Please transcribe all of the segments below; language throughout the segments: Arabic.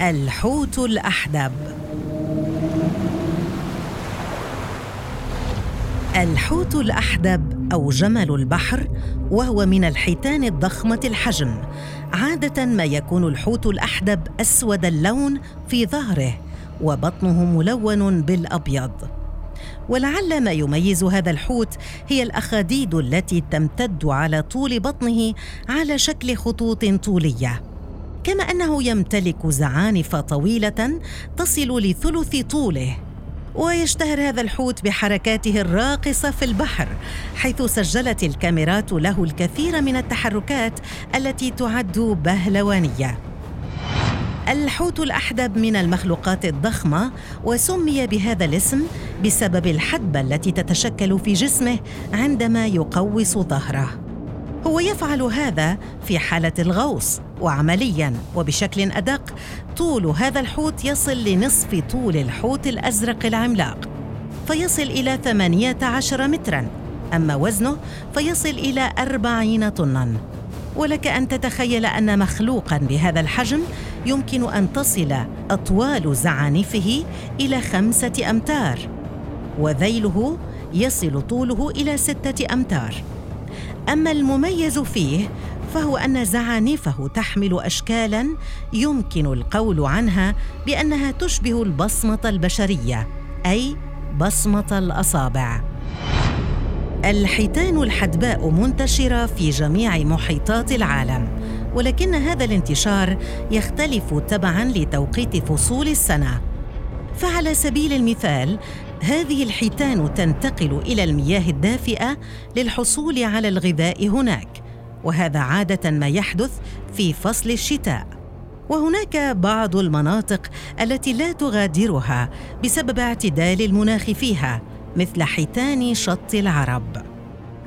الحوت الأحدب. الحوت الأحدب أو جمل البحر وهو من الحيتان الضخمة الحجم. عادة ما يكون الحوت الأحدب أسود اللون في ظهره وبطنه ملون بالأبيض. ولعل ما يميز هذا الحوت هي الأخاديد التي تمتد على طول بطنه على شكل خطوط طولية. كما أنه يمتلك زعانف طويلة تصل لثلث طوله ويشتهر هذا الحوت بحركاته الراقصة في البحر حيث سجلت الكاميرات له الكثير من التحركات التي تعد بهلوانية. الحوت الأحدب من المخلوقات الضخمة وسمي بهذا الاسم بسبب الحدبة التي تتشكل في جسمه عندما يقوس ظهره. هو يفعل هذا في حالة الغوص وعمليا وبشكل أدق طول هذا الحوت يصل لنصف طول الحوت الأزرق العملاق فيصل إلى 18 مترا أما وزنه فيصل إلى 40 طنا. ولك أن تتخيل أن مخلوقا بهذا الحجم يمكن أن تصل أطوال زعانفه إلى خمسة أمتار وذيله يصل طوله إلى ستة أمتار. أما المميز فيه فهو أن زعانفه تحمل اشكالا يمكن القول عنها بأنها تشبه البصمة البشرية أي بصمة الأصابع. الحيتان الحدباء منتشرة في جميع محيطات العالم ولكن هذا الانتشار يختلف تبعا لتوقيت فصول السنة. فعلى سبيل المثال هذه الحيتان تنتقل إلى المياه الدافئة للحصول على الغذاء هناك وهذا عادة ما يحدث في فصل الشتاء. وهناك بعض المناطق التي لا تغادرها بسبب اعتدال المناخ فيها مثل حيتان شط العرب.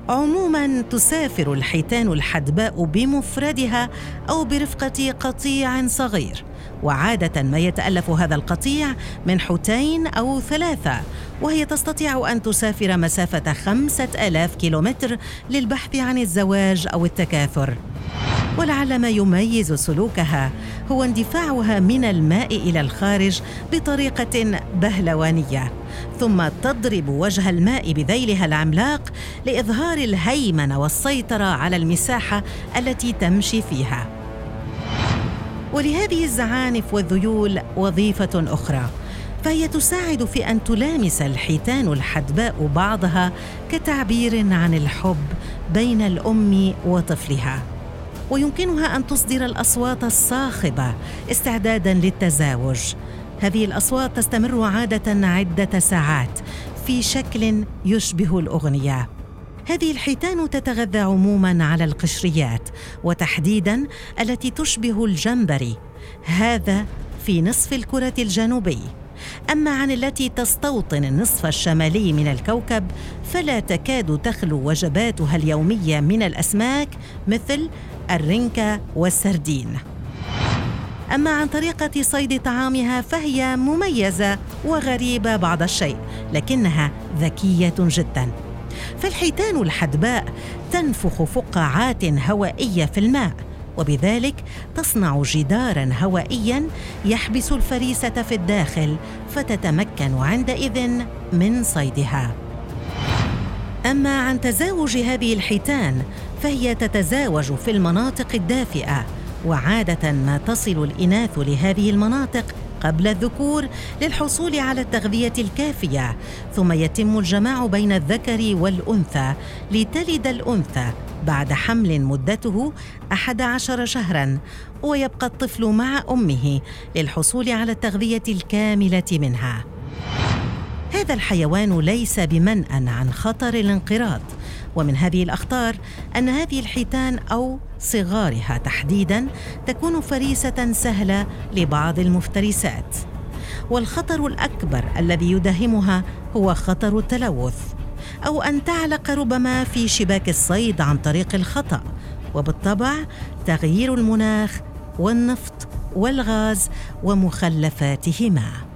عموما تسافر الحيتان الحدباء بمفردها أو برفقة قطيع صغير. وعادة ما يتألف هذا القطيع من حوتين أو ثلاثة وهي تستطيع أن تسافر مسافة خمسة آلاف كيلومتر للبحث عن الزواج أو التكاثر. ولعل ما يميز سلوكها هو اندفاعها من الماء إلى الخارج بطريقة بهلوانية ثم تضرب وجه الماء بذيلها العملاق لإظهار الهيمنة والسيطرة على المساحة التي تمشي فيها. ولهذه الزعانف والذيول وظيفة أخرى فهي تساعد في أن تلامس الحيتان الحدباء بعضها كتعبير عن الحب بين الأم وطفلها. ويمكنها أن تصدر الأصوات الصاخبة استعدادا للتزاوج. هذه الأصوات تستمر عادة عدة ساعات في شكل يشبه الأغنية. هذه الحيتان تتغذى عموما على القشريات وتحديدا التي تشبه الجمبري هذا في نصف الكرة الجنوبي. أما عن التي تستوطن النصف الشمالي من الكوكب فلا تكاد تخلو وجباتها اليومية من الأسماك مثل الرنكة والسردين. أما عن طريقة صيد طعامها فهي مميزة وغريبة بعض الشيء لكنها ذكية جدا. فالحيتان الحدباء تنفخ فقاعات هوائية في الماء وبذلك تصنع جدارا هوائيا يحبس الفريسة في الداخل فتتمكن عندئذ من صيدها. أما عن تزاوج هذه الحيتان فهي تتزاوج في المناطق الدافئة وعادة ما تصل الإناث لهذه المناطق قبل الذكور للحصول على التغذية الكافية ثم يتم الجماع بين الذكر والأنثى لتلد الأنثى بعد حمل مدته أحد عشر شهرا ويبقى الطفل مع أمه للحصول على التغذية الكاملة منها. هذا الحيوان ليس بمنأى عن خطر الانقراض. ومن هذه الأخطار أن هذه الحيتان أو صغارها تحديدا تكون فريسة سهلة لبعض المفترسات. والخطر الأكبر الذي يداهمها هو خطر التلوث أو أن تعلق ربما في شباك الصيد عن طريق الخطأ. وبالطبع تغيير المناخ والنفط والغاز ومخلفاتهما.